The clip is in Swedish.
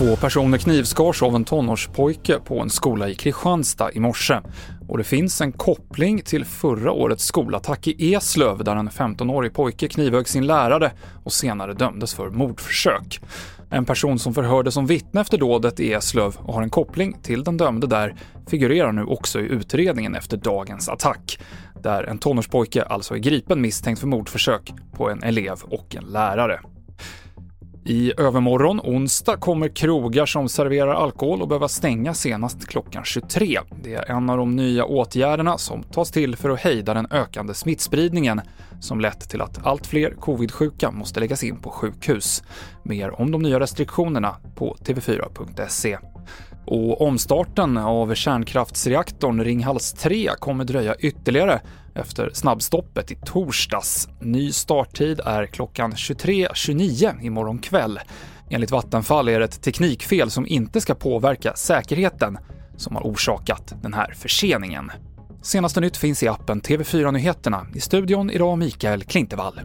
Två personer knivskars av en tonårspojke på en skola i Kristianstad i morse. Och det finns en koppling till förra årets skolattack i Eslöv där en 15-årig pojke knivhögg sin lärare och senare dömdes för mordförsök. En person som förhördes som vittne efter dådet i Eslöv och har en koppling till den dömde där figurerar nu också i utredningen efter dagens attack, där en tonårspojke alltså är gripen misstänkt för mordförsök på en elev och en lärare. I övermorgon, onsdag, kommer krogar som serverar alkohol att behöva stänga senast klockan 23. Det är en av de nya åtgärderna som tas till för att hejda den ökande smittspridningen som lett till att allt fler covid-sjuka måste läggas in på sjukhus. Mer om de nya restriktionerna på tv4.se. Och omstarten av kärnkraftsreaktorn Ringhals 3 kommer dröja ytterligare efter snabbstoppet i torsdags. Ny starttid är klockan 23.29 imorgon kväll. Enligt Vattenfall är det ett teknikfel som inte ska påverka säkerheten som har orsakat den här förseningen. Senaste nytt finns i appen TV4 Nyheterna. I studion idag Mikael Klintevall.